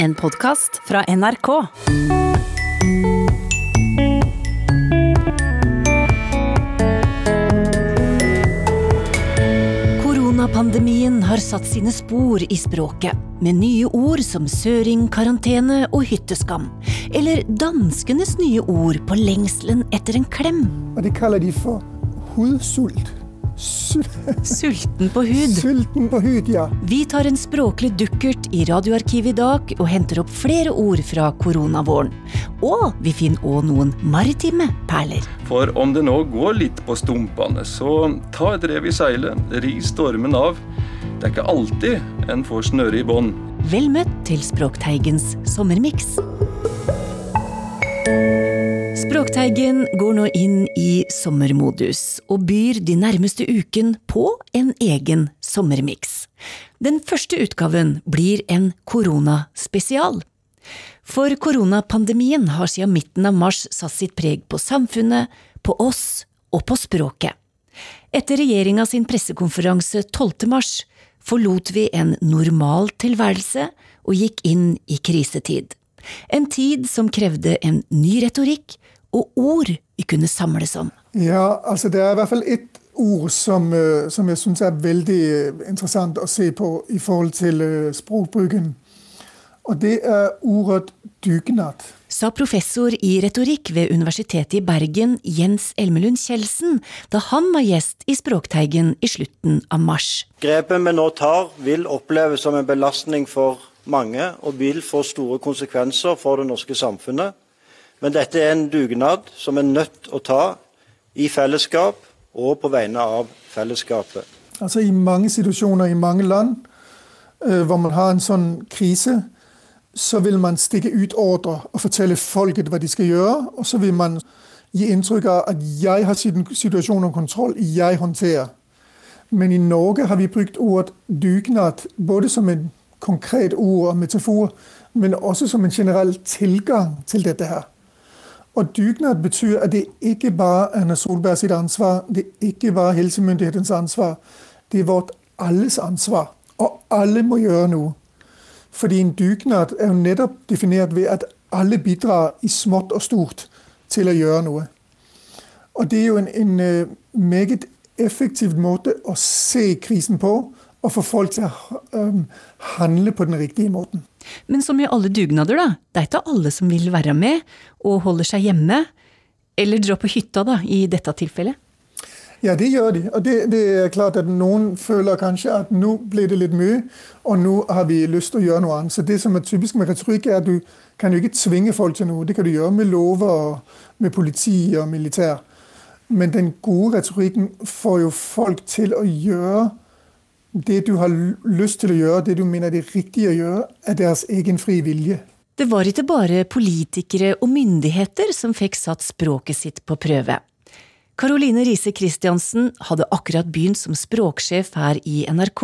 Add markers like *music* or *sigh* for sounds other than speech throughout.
En podkast fra NRK. Koronapandemien har satt sine spor i språket, med nye ord som søringkarantene og hytteskam. Eller danskenes nye ord på lengselen etter en klem. Og det kaller de for hudsult. Sulten på hud. Sulten på hud, ja. Vi tar en språklig dukkert i Radioarkivet i dag og henter opp flere ord fra koronavåren. Og vi finner òg noen maritime perler. For om det nå går litt på stumpene, så ta et rev i seilet, ri stormen av. Det er ikke alltid en får snøre i bånd. Vel møtt til Språkteigens sommermiks. Språkteigen går nå inn i sommermodus og byr de nærmeste uken på en egen sommermiks. Den første utgaven blir en koronaspesial. For koronapandemien har siden midten av mars satt sitt preg på samfunnet, på oss og på språket. Etter regjeringa sin pressekonferanse 12. mars forlot vi en normal tilværelse og gikk inn i krisetid. En tid som krevde en ny retorikk og ord vi kunne samles om. Ja, altså det er i hvert fall ett ord som, øh, som jeg syns er veldig interessant å se på i forhold til øh, språkbruken. Og det er ordet dugnad. Sa professor i retorikk ved Universitetet i Bergen, Jens Elmelund Kjeldsen, da han var gjest i Språkteigen i slutten av mars. Grepet vi nå tar, vil oppleves som en belastning for mange, og vil få store konsekvenser for det norske samfunnet. Men dette er en dugnad som er nødt å ta i fellesskap og på vegne av fellesskapet. Altså I mange situasjoner i mange land øh, hvor man har en sånn krise, så vil man stikke ut ordre og fortelle folket hva de skal gjøre. Og så vil man gi inntrykk av at 'jeg har situasjonen om kontroll, jeg håndterer'. Men i Norge har vi brukt ordet dugnad både som et konkret ord og metafor, men også som en generell tilgang til dette her. Og dugnad betyr at det ikke bare er Erna Solberg sitt ansvar, det er ikke bare helsemyndighetens ansvar. Det er vårt alles ansvar. Og alle må gjøre noe. Fordi en dugnad er jo nettopp definert ved at alle bidrar i smått og stort til å gjøre noe. Og det er jo en, en øh, meget effektiv måte å se krisen på, og få folk til å um, handle på den riktige måten. Men som i alle dugnader, da, det er ikke alle som vil være med og holder seg hjemme, eller dra på hytta, da, i dette tilfellet? Ja, det gjør de. Og det, det er klart at noen føler kanskje at nå ble det litt mye, og nå har vi lyst til å gjøre noe annet. Så det som er typisk med retorikk, er at du kan jo ikke tvinge folk til noe. Det kan du gjøre med lover med politi og militær. Men den gode retorikken får jo folk til å gjøre det du har lyst til å gjøre, det du mener det er riktig å gjøre, er deres egen fri vilje. Det var ikke bare politikere og myndigheter som fikk satt språket sitt på prøve. Karoline Riise Christiansen hadde akkurat begynt som språksjef her i NRK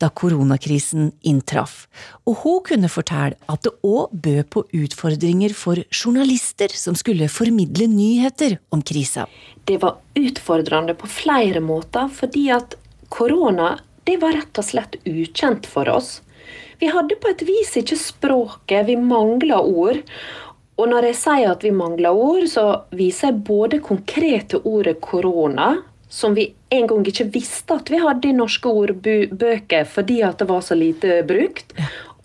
da koronakrisen inntraff, og hun kunne fortelle at det òg bød på utfordringer for journalister som skulle formidle nyheter om krisa. Det var utfordrende på flere måter, fordi at korona det var rett og slett ukjent for oss. Vi hadde på et vis ikke språket, vi mangla ord. Og når jeg sier at vi mangler ord, så viser jeg både konkrete ordet korona, som vi en gang ikke visste at vi hadde i norske ordbøker fordi at det var så lite brukt,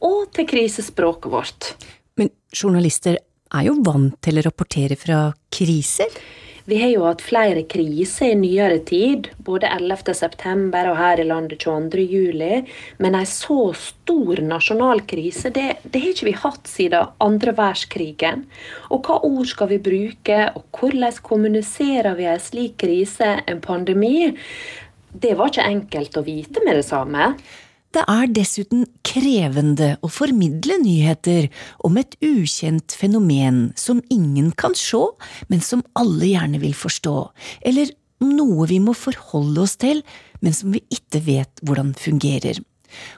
og til krisespråket vårt. Men journalister er jo vant til å rapportere fra kriser? Vi har jo hatt flere kriser i nyere tid, både 11.9. og her i landet 22.07. Men en så stor nasjonal krise, det, det har ikke vi hatt siden andre verdenskrigen. Og hva ord skal vi bruke, og hvordan kommuniserer vi en slik krise, en pandemi? Det var ikke enkelt å vite med det samme. Det er dessuten krevende å formidle nyheter om et ukjent fenomen som ingen kan se, men som alle gjerne vil forstå, eller noe vi må forholde oss til, men som vi ikke vet hvordan fungerer.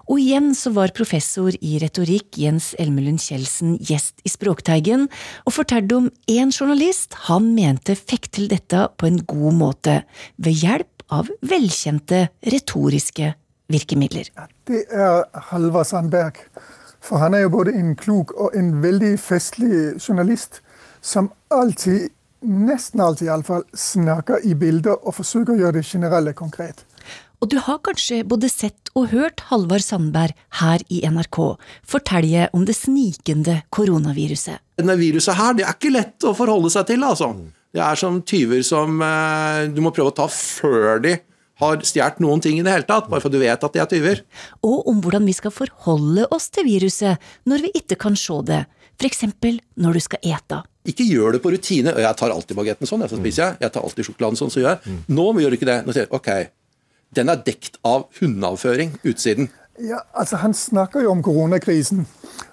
Og igjen så var professor i retorikk Jens Elmelund Kjeldsen gjest i Språkteigen, og fortalte om én journalist han mente fikk til dette på en god måte, ved hjelp av velkjente retoriske virkemidler. Det er Halvard Sandberg, For han er jo både en klok og en veldig festlig journalist som alltid, nesten alltid iallfall, snakker i bilder og forsøker å gjøre det generelle konkret. Og du har kanskje både sett og hørt Halvard Sandberg her i NRK fortelle om det snikende koronaviruset. Denne viruset her, det er ikke lett å forholde seg til, altså. Det er som tyver som eh, du må prøve å ta før de har stjålet noen ting i det hele tatt, bare for du vet at de er tyver. Og om hvordan vi skal forholde oss til viruset når vi ikke kan se det, f.eks. når du skal ete. Ikke gjør det på rutine. og Jeg tar alltid bagetten sånn, så spiser jeg. Jeg tar alltid sjokoladen sånn, så gjør jeg. Nå gjør du ikke det. Nå sier jeg ok, den er dekt av hundeavføring, utsiden. Ja, altså Han snakker jo om koronakrisen.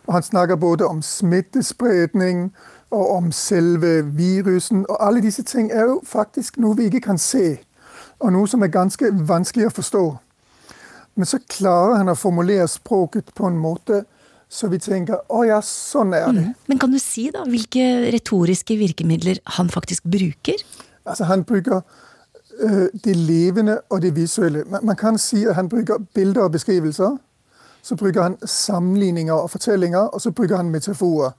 Og han snakker både om smittespredning og om selve virusen. Og alle disse ting er jo faktisk noe vi ikke kan se, og noe som er ganske vanskelig å forstå. Men så klarer han å formulere språket på en måte så vi tenker å ja, sånn er det. Mm. Men kan du si da hvilke retoriske virkemidler han faktisk bruker? Altså Han bruker øh, det levende og det visuelle. Man, man kan si at han bruker bilder og beskrivelser. Så bruker han sammenligninger og fortellinger, og så bruker han metaforer.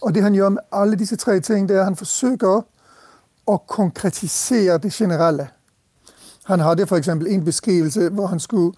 Og det han gjør med alle disse tre ting, det er at han forsøker å konkretisere det generelle. Han hadde f.eks. en beskrivelse hvor han skulle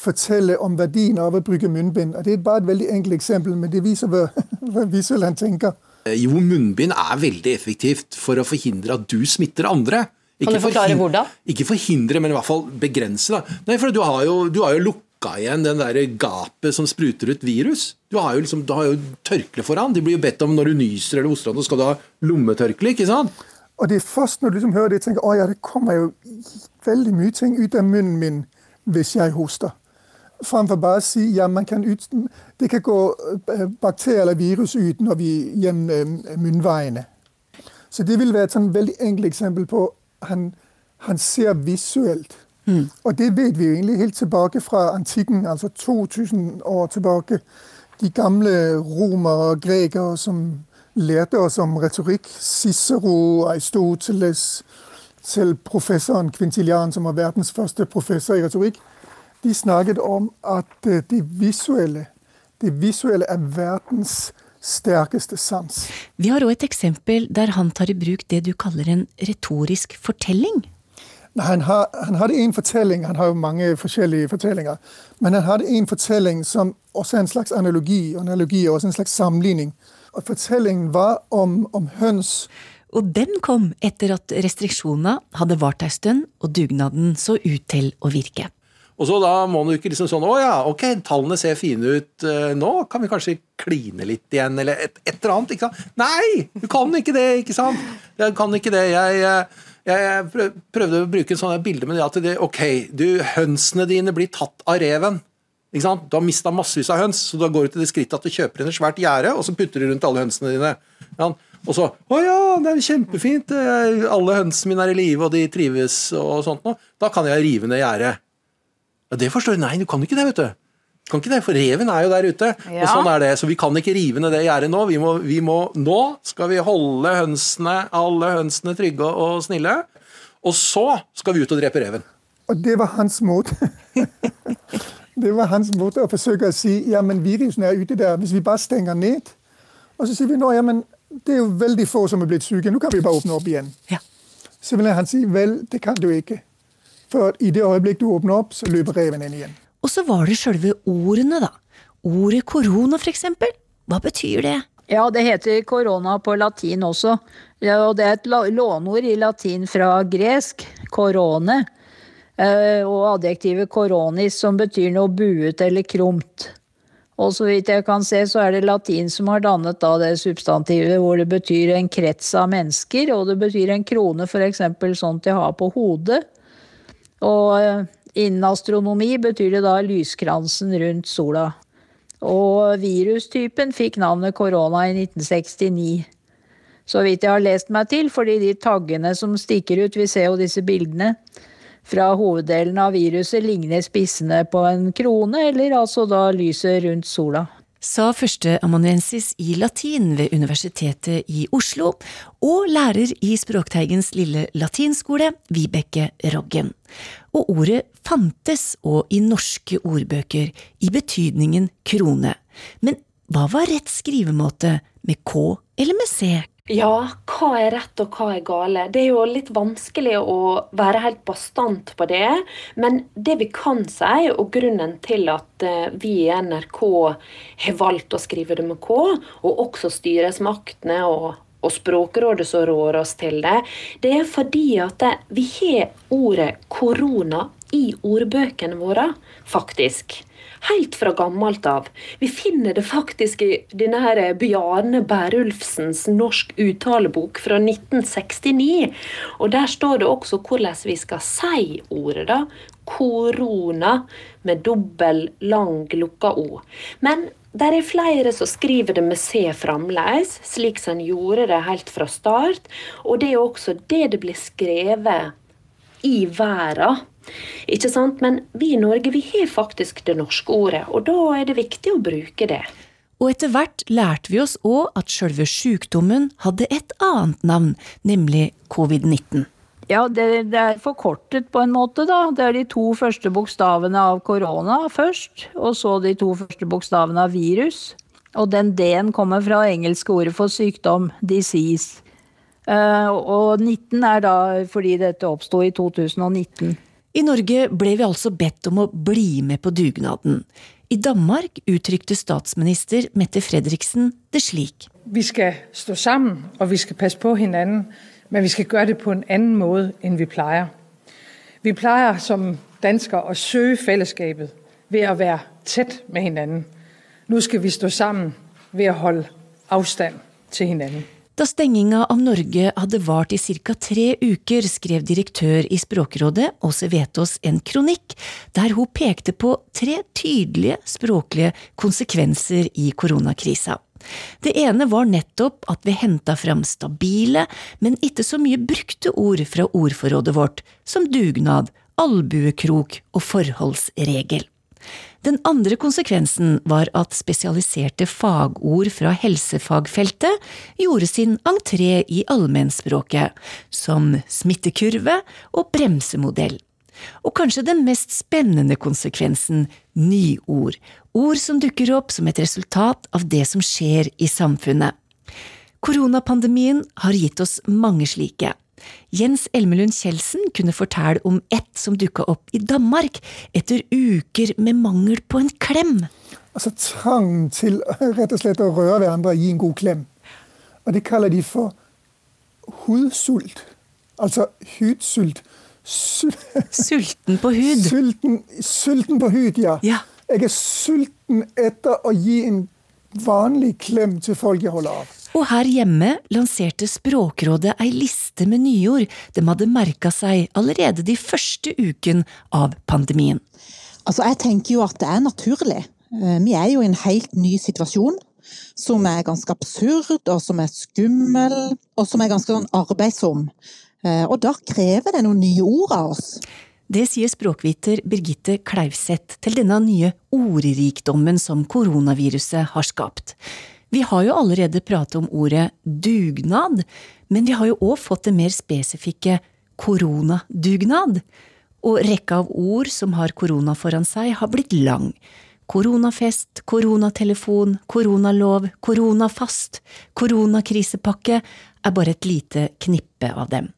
fortelle om verdien av å bruke munnbind. Og Det er bare et veldig enkelt eksempel, men det viser hva, *laughs* hva visuelt han tenker. Eh, Jo, munnbind er veldig effektivt for å forhindre at du smitter andre. Kan du forklare hvordan? Ikke forhindre, men i hvert fall begrense. Da. Nei, for du har jo, du har jo lukka igjen den der gapet som spruter ut virus. Du har jo, liksom, du har jo tørkle foran. De blir jo bedt om når du nyser eller hoster, så skal du ha lommetørkle. ikke sant? Og det er først når du liksom hører det, tenker å ja, det kommer jo veldig mye ting ut av munnen min hvis jeg hoster. Framfor bare å si ja, man kan ut, det kan gå øh, bakterier eller virus ut når vi gjennom øh, munnveiene. Så det vil være et sånn veldig enkelt eksempel på han, han ser visuelt. Og det vet vi jo egentlig helt tilbake fra antikken, altså 2000 år tilbake. De gamle romere og grekere som lærte oss om retorikk. Cicero, Aristoteles, selv professoren Quintilian, som var verdens første professor i retorikk, de snakket om at øh, det visuelle, det visuelle er verdens sterkeste sans. Vi har òg et eksempel der han tar i bruk det du kaller en retorisk fortelling. Nei, han, har, han hadde en fortelling, han har jo mange forskjellige fortellinger, men han hadde en fortelling som også er en slags analogi, og analogi også en slags sammenligning. Og fortellingen var om, om høns. Og den kom etter at restriksjonene hadde vart ei stund og dugnaden så ut til å virke. Og så da må du ikke liksom sånn Å ja, ok, tallene ser fine ut eh, nå. Kan vi kanskje kline litt igjen, eller et, et eller annet? ikke sant? Nei! Du kan ikke det, ikke sant? Jeg kan ikke det. Jeg, eh, jeg, prøvde å bruke en sånn bilde med det at det, ok, du, hønsene dine blir tatt av reven. Ikke sant? Du har mista massevis av høns, så da går du til det skrittet at du kjøper inn et svært gjerde, og så putter du rundt alle hønsene dine. Ja, og så Å ja, det er kjempefint. eh, Alle hønsene mine er i live, og de trives og sånt noe. Da kan jeg rive ned gjerdet. Ja, Det forstår du. Nei, du kan ikke det, vet du. Du kan ikke det, For reven er jo der ute. Og sånn er det. Så vi kan ikke rive ned det gjerdet nå. Vi må, vi må, nå skal vi holde hønsene, alle hønsene trygge og snille. Og så skal vi ut og drepe reven. Og det var hans måte. *laughs* det var hans måte å forsøke å si ja, men virusen er ute der. Hvis vi bare stenger ned, og så sier vi nå ja, men det er jo veldig få som er blitt syke, nå kan vi bare åpne opp igjen. Ja. Så vil han si vel, det kan du ikke. For i det øyeblikk du åpner opp, så løper reven inn igjen. Og så var det sjølve ordene, da. Ordet korona, for eksempel. Hva betyr det? Ja, det heter korona på latin også. Ja, og det er et låneord i latin fra gresk, korone, eh, og adjektivet koronis, som betyr noe buet eller krumt. Og så vidt jeg kan se, så er det latin som har dannet da det substantivet hvor det betyr en krets av mennesker, og det betyr en krone, f.eks. sånn til å ha på hodet. Og eh, innen astronomi betyr det da lyskransen rundt sola. Og virustypen fikk navnet korona i 1969. Så vidt jeg har lest meg til, fordi de taggene som stikker ut, vi ser jo disse bildene fra hoveddelen av viruset, ligner spissene på en krone, eller altså da lyset rundt sola. sa førsteamanuensis i latin ved Universitetet i Oslo og lærer i Språkteigens lille latinskole, Vibeke Roggen. Og ordet fantes og i norske ordbøker i betydningen krone. Men hva var rett skrivemåte, med K eller med C? Ja, hva er rett og hva er gale? Det er jo litt vanskelig å være helt bastant på det. Men det vi kan si, og grunnen til at eh, vi i NRK har valgt å skrive det med K, og også styresmaktene og, og Språkrådet som rår oss til det, det er fordi at vi har ordet korona i ordbøkene våre, faktisk helt fra gammelt av. Vi finner det faktisk i denne her Bjarne Berulfsens norsk uttalebok fra 1969. Og der står det også hvordan vi skal si ordet, da. Korona med dobbel, lang, lukka O. Men der er flere som skriver det med C fremdeles, slik som en gjorde det helt fra start. Og det er også det det blir skrevet i verden ikke sant? Men vi i Norge vi har faktisk det norske ordet, og da er det viktig å bruke det. Og etter hvert lærte vi oss òg at sjølve sykdommen hadde et annet navn, nemlig covid-19. Ja, det, det, er forkortet på en måte, da. Det er de to første bokstavene av korona først, og så de to første bokstavene av virus. Og den D-en kommer fra engelske ordet for sykdom, disease. Uh, og 19 er da fordi dette oppsto i 2019. I Norge ble vi altså bedt om å bli med på dugnaden. I Danmark uttrykte statsminister Mette Fredriksen det slik. Vi skal stå sammen, og vi skal passe på hverandre, men vi skal gjøre det på en annen måte enn vi pleier. Vi pleier som danskere å søke fellesskapet ved å være tett med hverandre. Nå skal vi stå sammen ved å holde avstand til hverandre. Da stenginga av Norge hadde vart i ca. tre uker, skrev direktør i Språkrådet, Åse Vetås, en kronikk der hun pekte på tre tydelige språklige konsekvenser i koronakrisa. Det ene var nettopp at vi henta fram stabile, men ikke så mye brukte ord fra ordforrådet vårt, som dugnad, albuekrok og forholdsregel. Den andre konsekvensen var at spesialiserte fagord fra helsefagfeltet gjorde sin entré i allmennspråket, som smittekurve og bremsemodell. Og kanskje den mest spennende konsekvensen nyord, ord som dukker opp som et resultat av det som skjer i samfunnet. Koronapandemien har gitt oss mange slike. Jens Elmelund Kjeldsen kunne fortelle om ett som dukka opp i Danmark etter uker med mangel på en klem. Altså trang til rett og slett å røre hverandre og gi en god klem. Og det kaller de for hudsult. Altså hudsult. Sulten på hud. Sulten, sulten på hud, ja. ja. Jeg er sulten etter å gi en vanlig klem til folk jeg holder av. Og her hjemme lanserte Språkrådet ei liste med nyord de hadde merka seg allerede de første uken av pandemien. Altså, jeg tenker jo at det er naturlig. Eh, vi er jo i en helt ny situasjon. Som er ganske absurd, og som er skummel, og som er ganske sånn arbeidsom. Eh, og da krever det noen nye ord av oss. Det sier språkviter Birgitte Klauseth til denne nye ordrikdommen som koronaviruset har skapt. Vi har jo allerede pratet om ordet dugnad, men vi har jo òg fått det mer spesifikke koronadugnad. Og rekka av ord som har korona foran seg, har blitt lang. Koronafest, koronatelefon, koronalov, koronafast, koronakrisepakke er bare et lite knippe av dem.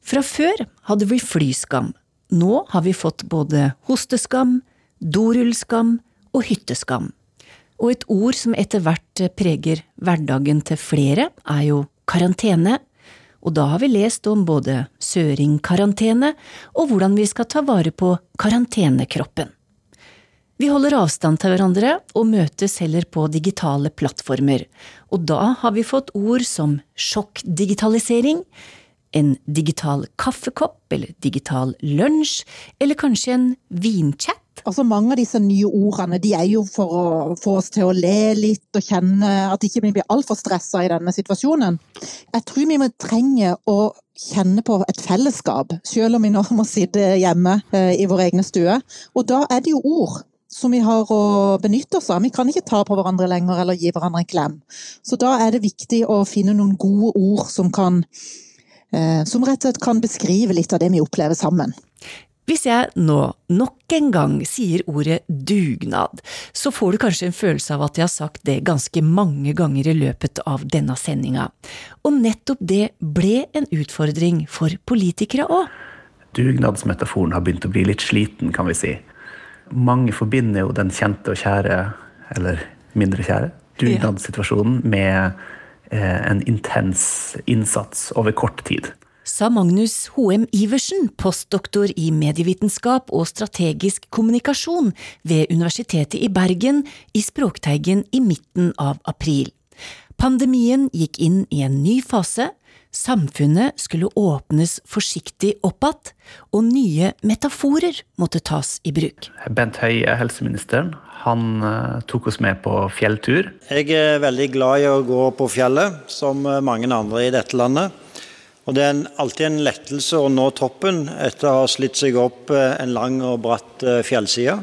Fra før hadde vi flyskam. Nå har vi fått både hosteskam, dorullskam og hytteskam. Og et ord som etter hvert preger hverdagen til flere, er jo karantene. Og da har vi lest om både søringkarantene og hvordan vi skal ta vare på karantenekroppen. Vi holder avstand til hverandre og møtes heller på digitale plattformer, og da har vi fått ord som sjokkdigitalisering, en digital kaffekopp eller digital lunsj, eller kanskje en vinchat Altså Mange av disse nye ordene de er jo for å få oss til å le litt og kjenne at ikke vi blir altfor stressa i denne situasjonen. Jeg tror vi må trenge å kjenne på et fellesskap, selv om vi nå *laughs* må sitte hjemme eh, i vår egne stue. Og da er det jo ord som vi har å benytte oss av. Vi kan ikke ta på hverandre lenger eller gi hverandre en klem. Så da er det viktig å finne noen gode ord som kan som rett og slett kan beskrive litt av det vi opplever sammen. Hvis jeg nå nok en gang sier ordet dugnad, så får du kanskje en følelse av at jeg har sagt det ganske mange ganger i løpet av denne sendinga. Og nettopp det ble en utfordring for politikere òg. Dugnadsmetaforen har begynt å bli litt sliten, kan vi si. Mange forbinder jo den kjente og kjære, eller mindre kjære, dugnadssituasjonen med eh, en intens innsats over kort tid sa Magnus H.M. Iversen, postdoktor i medievitenskap og strategisk kommunikasjon ved Universitetet i Bergen, i Språkteigen i midten av april. Pandemien gikk inn i en ny fase, samfunnet skulle åpnes forsiktig opp igjen, og nye metaforer måtte tas i bruk. Bent Høie, helseministeren, han uh, tok oss med på fjelltur. Jeg er veldig glad i å gå på fjellet, som mange andre i dette landet. Og Det er alltid en lettelse å nå toppen etter å ha slitt seg opp eh, en lang og bratt eh, fjellside.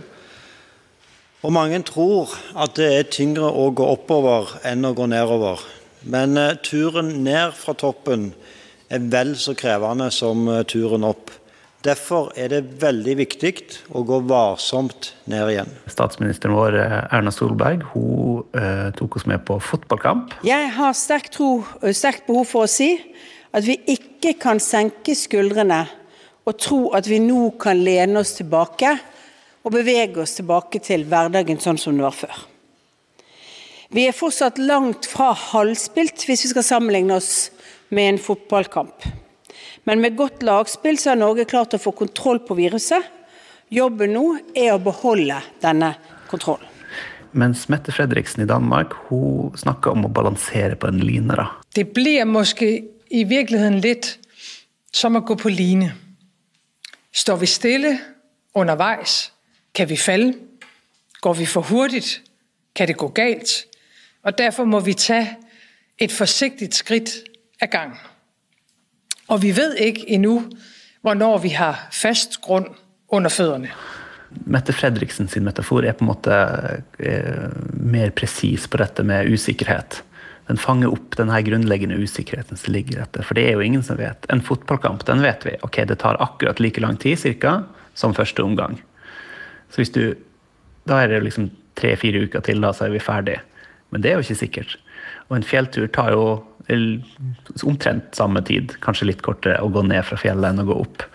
Og Mange tror at det er tyngre å gå oppover enn å gå nedover. Men eh, turen ned fra toppen er vel så krevende som turen opp. Derfor er det veldig viktig å gå varsomt ned igjen. Statsministeren vår Erna Solberg hun tok oss med på fotballkamp. Jeg har sterkt, sterk behov for å si at vi ikke kan senke skuldrene og tro at vi nå kan lene oss tilbake og bevege oss tilbake til hverdagen sånn som det var før. Vi er fortsatt langt fra halvspilt hvis vi skal sammenligne oss med en fotballkamp. Men med godt lagspill så har Norge klart å få kontroll på viruset. Jobben nå er å beholde denne kontrollen. Mens Mette Fredriksen i Danmark hun snakker om å balansere på en line. da. Det blir måske i virkeligheten litt som å gå på line. Står vi stille underveis? kan vi falle? Går vi for hurtigt, kan det gå galt. Og derfor må vi tage et forsigtigt skridt ad gangen. Og vi ved ikke endnu, hvornår vi har fast grund under fødderne. Mette Fredriksen sin metafor er på en måte eh, mer presis på dette med usikkerhet den fanger opp den her grunnleggende usikkerheten som ligger etter. For det er jo ingen som vet. En fotballkamp den vet vi. ok, Det tar akkurat like lang tid cirka, som første omgang. Så hvis du, Da er det liksom tre-fire uker til, da, så er vi ferdig. Men det er jo ikke sikkert. Og en fjelltur tar jo omtrent samme tid, kanskje litt kortere, å gå ned fra fjellet enn å gå opp.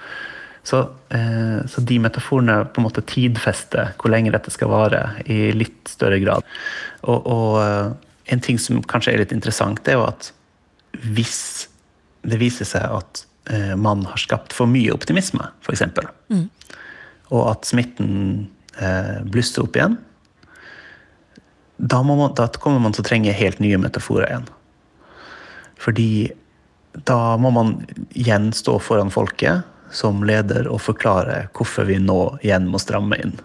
Så, eh, så, de metaforene på en måte tidfester hvor lenge dette skal vare, i litt større grad. Og, og eh, en ting som kanskje er litt interessant, det er jo at hvis det viser seg at eh, man har skapt for mye optimisme, f.eks., mm. og at smitten eh, blusser opp igjen, da, man, da, kommer man til å trenge helt nye metaforer igjen. Fordi da må man igjen stå foran folket som leder og forklare hvorfor vi nå igjen må stramme inn.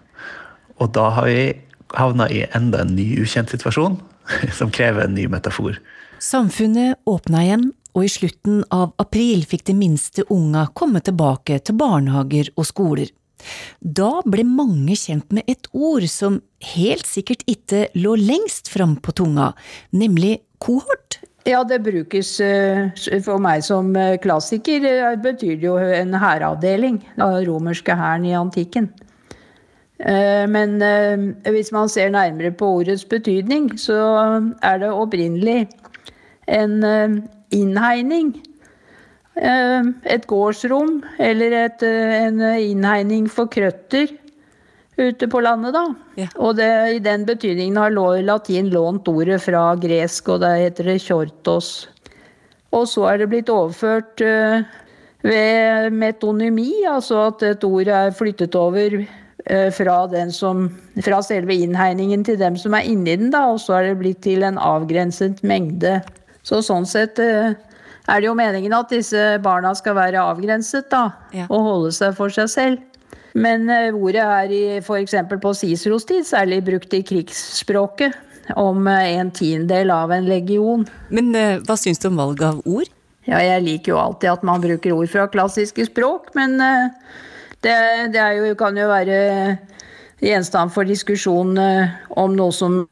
Og da har vi havna i enda en ny ukjent situasjon, *laughs* som krever en ny metafor. Samfunnet åpna igjen, og i slutten av april fikk de minste unga komme tilbake til barnehager og skoler. Da ble mange kjent med et ord som helt sikkert ikke lå lengst fram på tunga, nemlig kohort. Ja, det brukes eh, for meg som eh, klassiker, det betyr jo en hæravdeling av romerske hæren i antikken. Eh, men eh, hvis man ser nærmere på ordets betydning, så er det opprinnelig en eh, innhegning. Et gårdsrom eller et, en innhegning for krøtter ute på landet, da. Ja. Og det, i den betydningen har latin lånt ordet fra gresk, og det heter det kjortos. Og så er det blitt overført ved metonymi, altså at et ord er flyttet over Eh, fra, som, fra, selve innhegningen til dem som er inni den, da, og så er det blitt til en avgrenset mengde. Så sånn sett eh, er det jo meningen at disse barna skal være avgrenset da, ja. og holde seg for seg selv. Men eh, ordet er i f.eks. på Ciceros tid særlig brukt i krigsspråket. Om en tiendedel av en legion. Men hva syns du om valget av ord? Ja, jeg liker jo alltid at man bruker ord fra klassiske språk, men det, det jo, kan jo være gjenstand for diskusjon eh, om noe som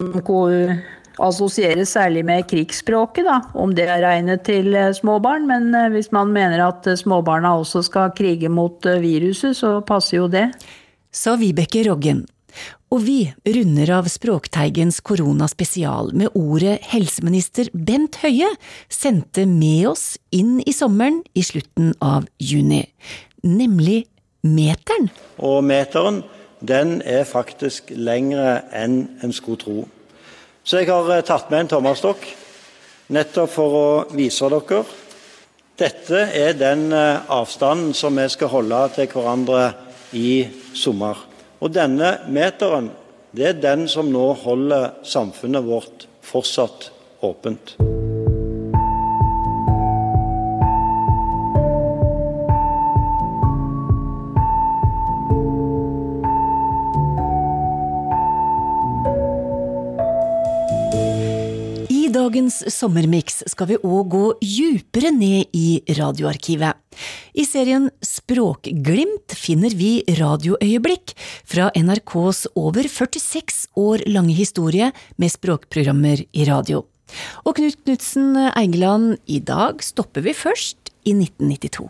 assosieres særlig med krigsspråket, da, om det er regnet til eh, småbarn. Men eh, hvis man mener at småbarna også skal krige mot viruset, så passer jo det. Sa Vibeke Roggen. Og vi runder av Språkteigens koronaspesial med ordet helseminister Bent Høie sendte med oss inn i sommeren i slutten av juni, nemlig meteren. Og meteren den er faktisk lengre enn en skulle tro. Så jeg har eh, tatt med en tommelstokk nettopp for å vise dere. Dette er den eh, avstanden som vi skal holde til hverandre i sommer. Og denne meteren det er den som nå holder samfunnet vårt fortsatt åpent. Dagens sommermiks skal vi òg gå djupere ned i radioarkivet. I serien Språkglimt finner vi radioøyeblikk fra NRKs over 46 år lange historie med språkprogrammer i radio. Og Knut Knutsen Eigeland, i dag stopper vi først i 1992.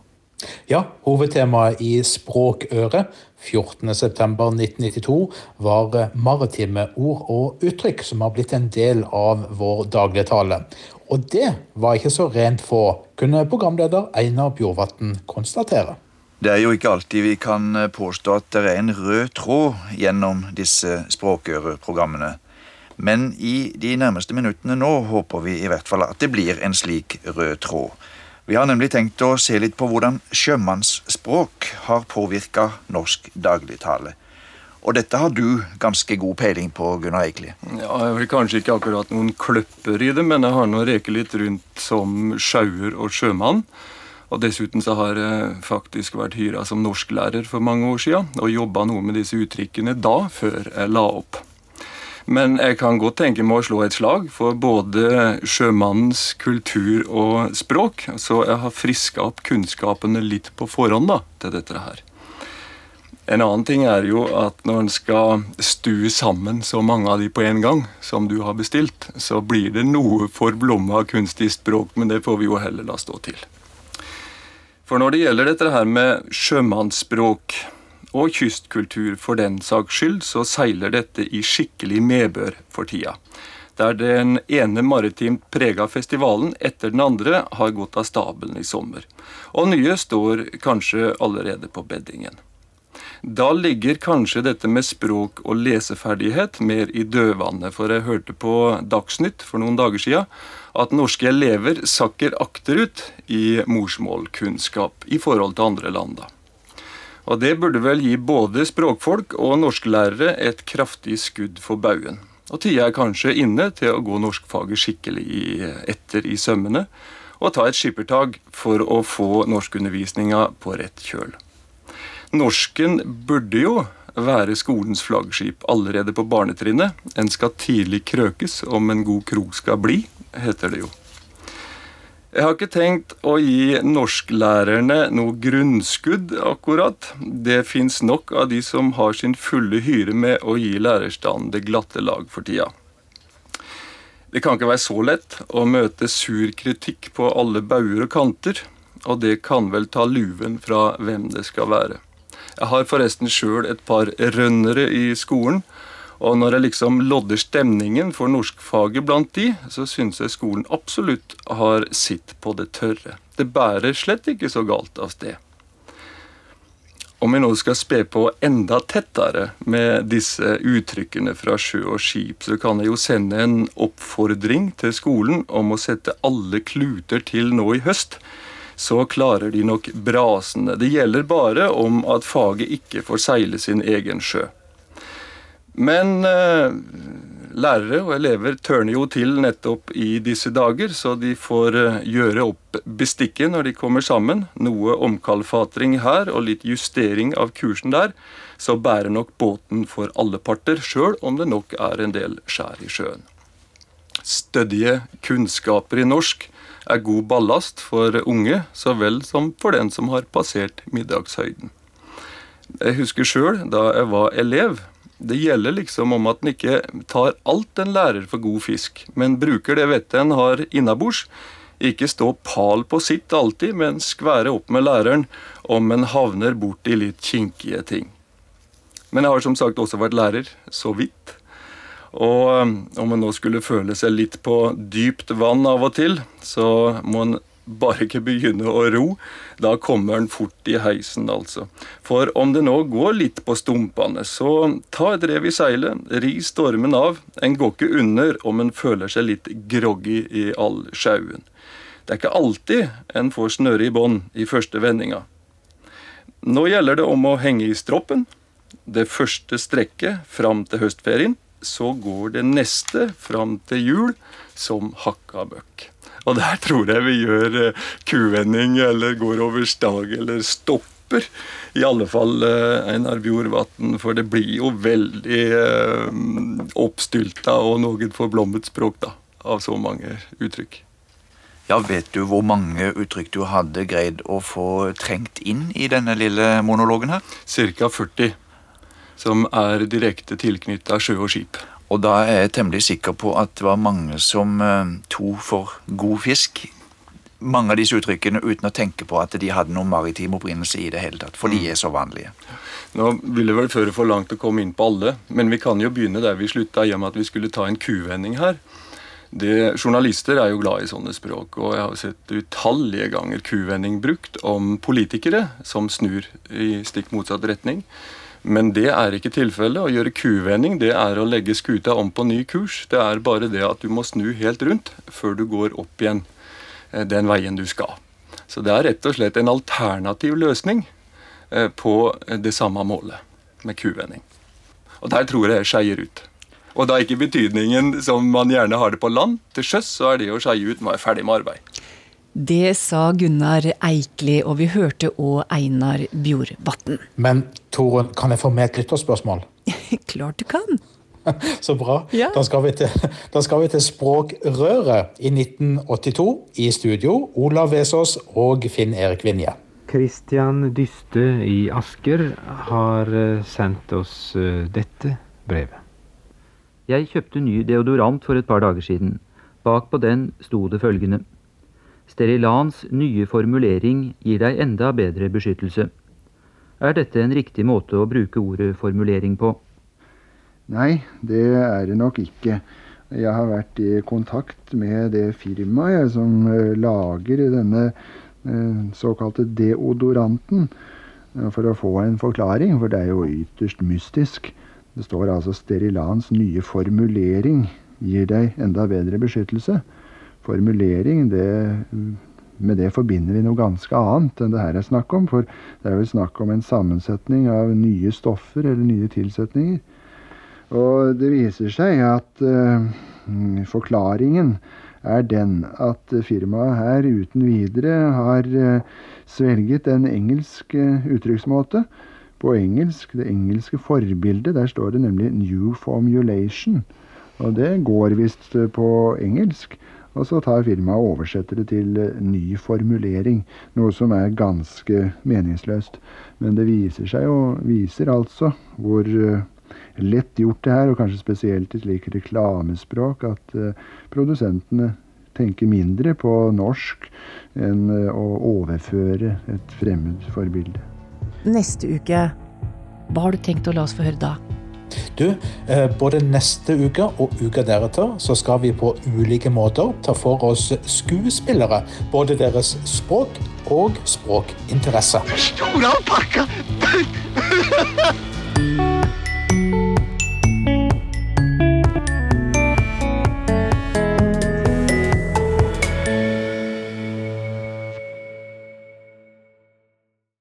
Ja, hovedtemaet i Språkøret 14.9.1992 var maritime ord og uttrykk som har blitt en del av vår dagligtale. Og det var ikke så rent få, kunne programleder Einar Bjorvatn konstatere. Det er jo ikke alltid vi kan påstå at det er en rød tråd gjennom disse språkøreprogrammene. Men i de nærmeste minuttene nå håper vi i hvert fall at det blir en slik rød tråd. Vi har nemlig tenkt å se litt på hvordan sjømannsspråk har påvirka norsk dagligtale. Og dette har du ganske god peiling på, Gunnar Eikli. Ja, Jeg vil kanskje ikke akkurat noen kløpper i det, men jeg har nå reket litt rundt som sjauer og sjømann. Og dessuten så har jeg faktisk vært hyra som norsklærer for mange år siden, og jobba noe med disse uttrykkene da, før jeg la opp. Men jeg kan godt tenke meg å slå et slag for både sjømannens kultur og språk, så jeg har friska opp kunnskapene litt på forhånd da, til dette her. En annen ting er jo at når en skal stue sammen så mange av de på en gang som du har bestilt, så blir det noe forblomma kunstig språk, men det får vi jo heller la stå til. For når det gjelder dette her med sjømannsspråk, og kystkultur for den saks skyld, så seiler dette i skikkelig medbør for tida. Der den ene maritimt prega festivalen etter den andre har gått av stabelen i sommer. Og nye står kanskje allerede på beddingen. Da ligger kanskje dette med språk og leseferdighet mer i dødvannet, for jeg hørte på Dagsnytt for noen dager siden at norske elever sakker akterut i morsmålkunnskap i forhold til andre land. da. Og det burde vel gi både språkfolk og norsklærere et kraftig skudd for baugen. Og tida er kanskje inne til å gå norskfaget skikkelig etter i sømmene, og ta et skippertak for å få norskundervisninga på rett kjøl. Norsken burde jo være skolens flaggskip allerede på barnetrinnet. En skal tidlig krøkes om en god krok skal bli, heter det jo. Jeg har ikke tenkt å gi norsklærerne noe grunnskudd, akkurat. Det fins nok av de som har sin fulle hyre med å gi lærerstanden det glatte lag for tida. Det kan ikke være så lett å møte sur kritikk på alle bauger og kanter, og det kan vel ta luven fra hvem det skal være. Jeg har forresten sjøl et par rønnere i skolen og når jeg liksom lodder stemningen for norskfaget blant de, så syns jeg skolen absolutt har sitt på det tørre. Det bærer slett ikke så galt av sted. Om vi nå skal spe på enda tettere med disse uttrykkene fra sjø og skip, så kan jeg jo sende en oppfordring til skolen om å sette alle kluter til nå i høst. Så klarer de nok brasene. Det gjelder bare om at faget ikke får seile sin egen sjø. Men eh, lærere og elever tørner jo til nettopp i disse dager, så de får eh, gjøre opp bestikket når de kommer sammen. Noe omkalfatring her og litt justering av kursen der. Så bærer nok båten for alle parter, sjøl om det nok er en del skjær i sjøen. Stødige kunnskaper i norsk er god ballast for unge så vel som for den som har passert middagshøyden. Jeg husker sjøl da jeg var elev Det gjelder liksom om at en ikke tar alt en lærer for god fisk, men bruker det vettet en har innabords. Ikke stå pal på sitt alltid, men skvære opp med læreren om en havner borti litt kinkige ting. Men jeg har som sagt også vært lærer, så vidt. Og um, om en nå skulle føle seg litt på dypt vann av og til, så må en bare ikke begynne å ro. Da kommer han fort i heisen, altså. For om det nå går litt på stumpene, så ta et rev i seilet, ri stormen av. En går ikke under om en føler seg litt groggy i all sjauen. Det er ikke alltid en får snøre i bånd i første vendinga. Nå gjelder det om å henge i stroppen. Det første strekket fram til høstferien. Så går det neste fram til jul som hakka bøkk. Og der tror jeg vi gjør eh, kuvending eller går over stag eller stopper. I alle fall eh, Einar Bjorvatn, for det blir jo veldig eh, oppstylta og noe forblommet språk da, av så mange uttrykk. Ja, Vet du hvor mange uttrykk du hadde greid å få trengt inn i denne lille monologen her? Ca. 40 som er direkte tilknytta sjø og skip. Og da er jeg temmelig sikker på at det var mange som uh, to for god fisk. Mange av disse uttrykkene uten å tenke på at de hadde noen maritim opprinnelse i det hele tatt. For de mm. er så vanlige. Nå ville vel føre for langt å komme inn på alle, men vi kan jo begynne der vi slutta, i og med at vi skulle ta en kuvending her. Det, journalister er jo glad i sånne språk, og jeg har sett utallige ganger kuvending brukt om politikere som snur i stikk motsatt retning. Men det er ikke tilfellet. Å gjøre kuvending det er å legge skuta om på ny kurs. Det er bare det at du må snu helt rundt før du går opp igjen eh, den veien du skal. Så det er rett og slett en alternativ løsning eh, på det samme målet med kuvending. Og der tror jeg jeg skeier ut. Og da ikke betydningen som man gjerne har det på land. Til sjøs så er det å skeie ut når man er ferdig med arbeid. Det sa Gunnar Eikli, og vi hørte òg Einar Bjorvatn. Men Torunn, kan jeg få med et lytterspørsmål? *laughs* Klart du kan. *laughs* Så bra. Ja. Da, skal til, *laughs* da, skal vi til, Språkrøret i 1982. I studio Olav Vesaas og Finn Erik Vinje. Kristian Dyste i Asker har eh, sendt oss eh, dette brevet. Jeg kjøpte ny deodorant for et par dager siden. Bak på den sto det følgende. Sterilans nye formulering gir deg enda bedre beskyttelse. Er dette en riktig måte å bruke ordet formulering på? Nei, det er det nok ikke. Jeg har vært i kontakt med det firmaet som eh, lager denne eh, såkalte deodoranten, eh, for å få en forklaring, for det er jo ytterst mystisk. Det står altså 'Sterilans nye formulering gir deg enda bedre beskyttelse' formulering, det, med det forbinder vi noe ganske annet enn det her er snakk om. For det er vel snakk om en sammensetning av nye stoffer eller nye tilsetninger. Og det viser seg at uh, forklaringen er den at firmaet her uten videre har uh, svelget en engelsk uh, uttrykksmåte. På engelsk, det engelske forbildet, der står det nemlig 'new formulation'. Og det går visst på engelsk. Og så tar firmaet og oversetter det til eh, ny formulering, noe som er ganske meningsløst. Men det viser seg jo, viser altså hvor eh, lett gjort det her, og kanskje spesielt i slik reklamespråk, at uh, produsentene tenker mindre på norsk enn å overføre et fremmed forbilde. Neste uke, hva har du tenkt å la oss få høre da? Du, eh, både neste uke og uka deretter så skal vi på ulike måter ta for oss skuespillere. Både deres språk og språkinteresse. Store alpakka!